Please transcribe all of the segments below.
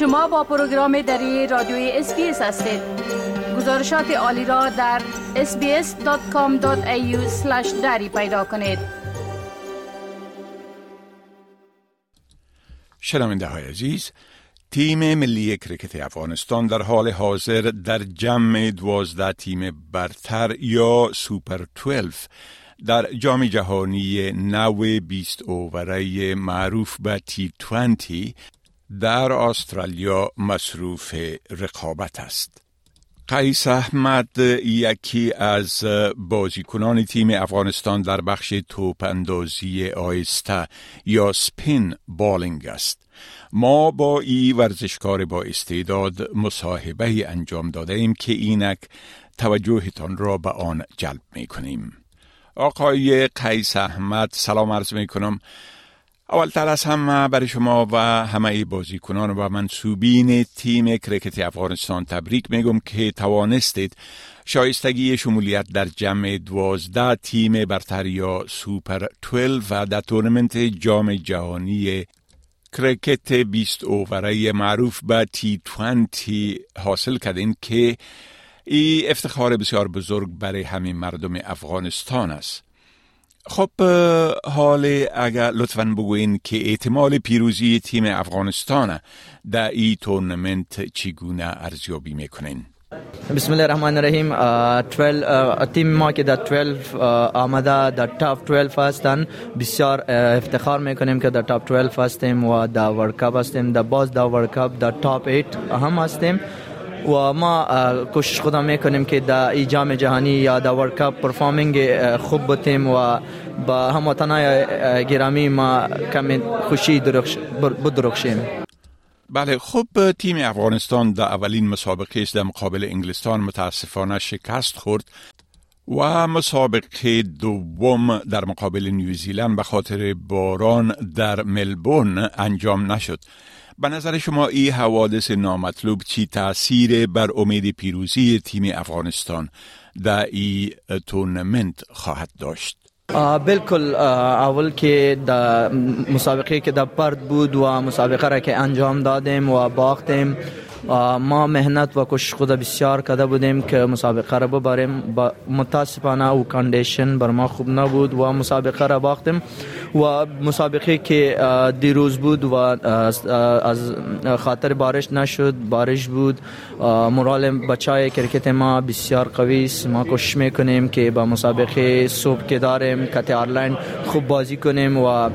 شما با پروگرام دری رادیوی SBS هستید. گزارشات عالی را در sbs.com.au دری پیدا کنید. شنونده های عزیز تیم ملی کرکت افغانستان در حال حاضر در جمع دوازده تیم برتر یا سوپر 12 در جام جهانی نو 20 over ه معروف به T20 در استرالیا مصروف رقابت است. قیس احمد یکی از بازیکنان تیم افغانستان در بخش توپ اندازی آیسته یا سپین بالینگ است. ما با ای ورزشکار با استعداد مصاحبه انجام داده ایم که اینک توجهتان را به آن جلب می کنیم. آقای قیس احمد سلام عرض می کنم اولتر از همه برای شما و همه بازیکنان و منسوبین تیم کرکت افغانستان تبریک میگم که توانستید شایستگی شمولیت در جمع دوازده تیم برتر یا سوپر 12 و در تورنمنت جام جهانی کرکت 20 over ه معروف به T20 حاصل کردین که ای افتخار بسیار بزرگ برای همین مردم افغانستان است. خب حال اگر لطفا بگوین که احتمال پیروزی تیم افغانستان در ای تورنمنت چگونه ارزیابی می‌کنین؟ بسم الله الرحمن الرحیم 12 تیم ما که در 12 آمده در top 12 هستن بسیار افتخار می‌کنیم که در top 12 هستیم و در World Cup هستیم. در باز در World Cup در top 8 هم هستیم. و ما کوشش خودم می‌کنیم که در ای جام جهانی یا در World Cup performing خوب بتیم و با هموطنای گرامی ما کمی خوشی بدرخشیم. بله خب تیم افغانستان در اولین مسابقه است در مقابل انگلستان متاسفانه شکست خورد و مسابقه دوم در مقابل نیوزیلند به خاطر باران در ملبورن انجام نشد. به نظر شما این حوادث نامطلوب چی تاثیر بر امید پیروزی تیم افغانستان در این تورنمنت خواهد داشت؟ بالکل اول که در مسابقه که در پرد بود و مسابقه را که انجام دادیم و باختیم. ما مهنت و کوشش خود بسیار کرده بودیم که مسابقه را ببریم. با متاسفانه او کاندیشن بر ما خوب نبود و مسابقه را باختیم و مسابقه که دیروز بود و از خاطر بارش نشد بارش بود. مورال بچای کرکت ما بسیار قوی است. ما کوشش می‌کنیم که با مسابقه صبح که داریم کت خوب بازی کنیم و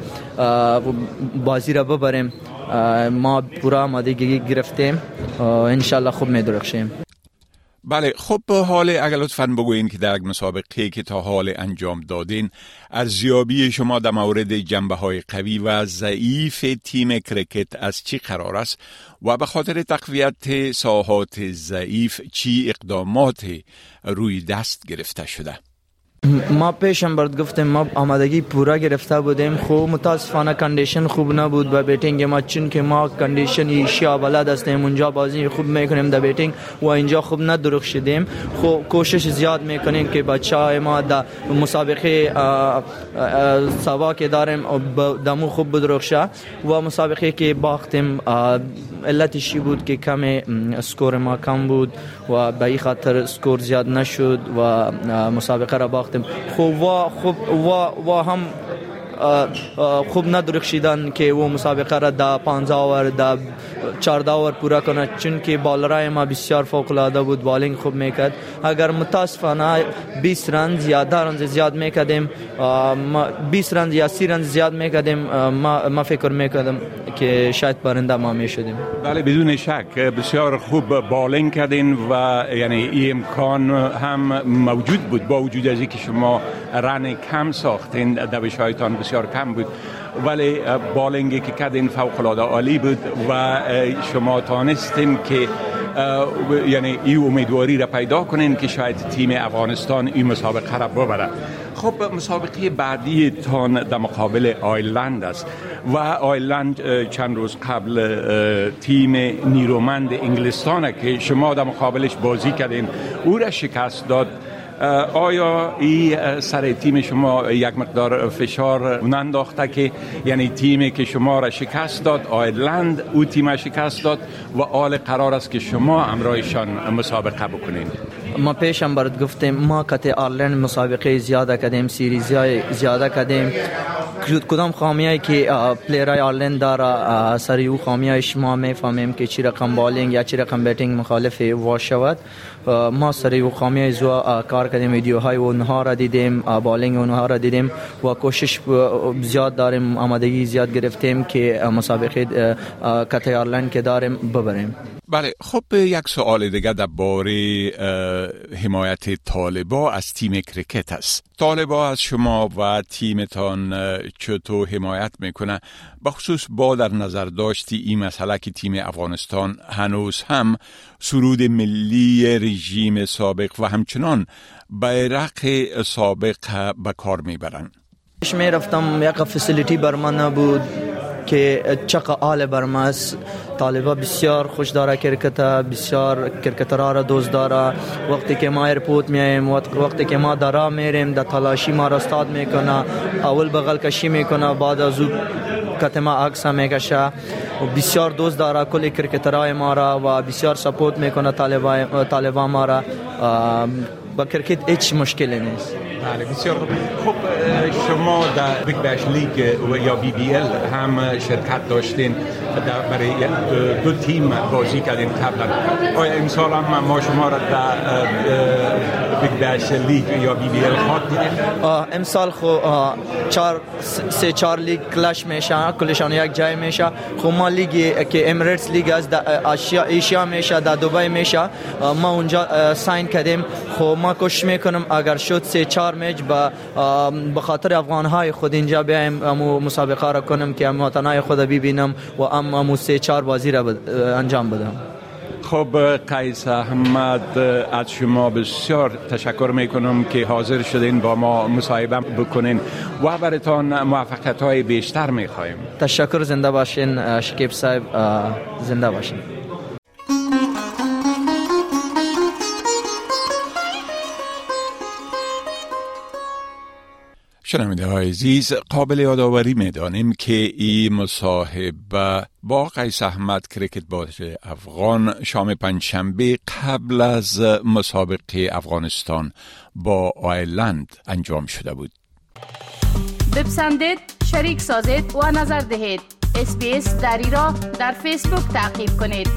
بازی را ببریم. ما پورا آمادگی گرفتیم. انشالله خوب می درخشیم بله خب حال اگر لطفا بگوین که در مسابقه که تا حال انجام دادین ارزیابی شما در مورد جنبه های قوی و ضعیف تیم کرکت از چی قرار است؟ و به خاطر تقویت ساحات ضعیف چی اقدامات روی دست گرفته شده؟ ما پیشم برت گفتیم ما آمادگی پورا گرفته بودیم. خوب متاسفانه condition خوب نبود و batting ما چون که ما condition Asia بلد هستیم اونجا بازی خوب می‌کنیم در batting و اینجا خوب ندرخشیدیم. خوب کوشش زیاد می‌کنیم که بچه های ما در مسابقه صبا که داریم دمو خوب بدرخشه و مسابقه که باختیم علتشی بود که کم اسکور ما کم بود و به این خاطر اسکور زیاد نشد و مسابقه را باختیم. تقدم وهم خوب و, و ندرخشیدن که او مسابقه را در 15 اوور در 14 اوور پورا کنه چون که بالرای ما بسیار فوق العاده بود بالینگ خوب می‌کرد. اگر متاسفانه 20 رنز یا 10 رنز زیاد می‌کردیم 20 رنز یا 30 رنز زیاد می‌کردیم ما ما فکر می‌کردم که شاید برنده ما می‌شدیم. بله بدون شک بسیار خوب بالینگ کردین و یعنی این امکان هم موجود بود با وجود از اینکه شما رن کم ساختین دوش هایتان بسیار کم بود. ولی بالینگی که کردین فوق العاده عالی بود و شما تانستین که یعنی این امیدواری را پیدا کنین که شاید تیم افغانستان این مسابقه را ببره خب مسابقه بعدی تان در مقابل آیلند است و آیلند چند روز قبل تیم نیرومند انگلستان که شما در مقابلش بازی کردین او را شکست داد. آیا این سر تیم شما یک مقدار فشار ننداخته که یعنی تیمی که شما را شکست داد آیلند او تیم شکست داد و آل قرار است که شما امرایشان مسابقه بکنید؟ ما پیشم برات گفتیم ما کت آیرلند مسابقه زیاده کردیم series ی زیاده کردیم. کدام خامیایی که player ای آیرلند داره سر او خامیایش ما می‌فهمیم که چی رقم bowling یا چی رقم batting مخالف واش شود. ما سر او خامیای زوا کار کردیم ویدیوهای اونها را دیدیم bowling اونها را دیدیم و کوشش زیاد داریم آمادگی زیاد گرفتیم که مسابقه کت آیرلند که داریم ببریم. بله خب یک سوال دیگه در باره حمایت طالبا از تیم کرکت است. طالبا از شما و تیمتان چطور حمایت می‌کنه؟ بخصوص با در نظر داشتی این مسئله که تیم افغانستان هنوز هم سرود ملی رژیم سابق و همچنان بیرق سابق به کار می‌برن می رفتم یک فسیلیتی بر من که چقه آل برماس طالبا بسیار خوش داره کرکت بسیار کرکترها را دوست داره وقتی که ما airport میایم وقتی که ما درا میریم در تلاشی ما را می‌کنه اول بغل کشی می‌کنه بعد از او کتما عکس می‌کشه. و بسیار دوست داره کل کرکترهای ما را و بسیار support می‌کنه طالبا ما را. با کرکت هیچ مشکلی نیست. بله بسیار خوب شما در Big Bash League یا BBL هم شرکت داشتین برای دو تیم بازی کردین قبلا آیا امسال هم ما شما را در Big Bash League یا BBL خواهد امسال خو چار سه چار لیگ کلش میشه کلشان یک جای میشه خو ما لیگی که امریتس لیگ از Asia میشه در دبی میشه ما اونجا sign کردیم خو ما کوشش می‌کنم اگر شد سه چهار میچ با به خاطر افغان های خود اینجا بیایم امو مسابقه را کنم که ام وطنای خود ببینم و ام امو سه چهار بازی را انجام بدم. خب قیس احمد از شما بسیار تشکر می‌کنم که حاضر شدین با ما مصاحبه بکنین. و براتان موفقیت های بیشتر می‌خوایم. تشکر زنده باشین شکیب صاحب زنده باشین. شنونده های عزیز قابل یادآوری می‌دانیم که این مصاحبه با قیس احمد کرکت باز افغان شام پنجشنبه قبل از مسابقه افغانستان با آیرلند انجام شده بود. بپسندید شریک سازید و نظر دهید. SBS دری را در فیسبوک تعقیب کنید.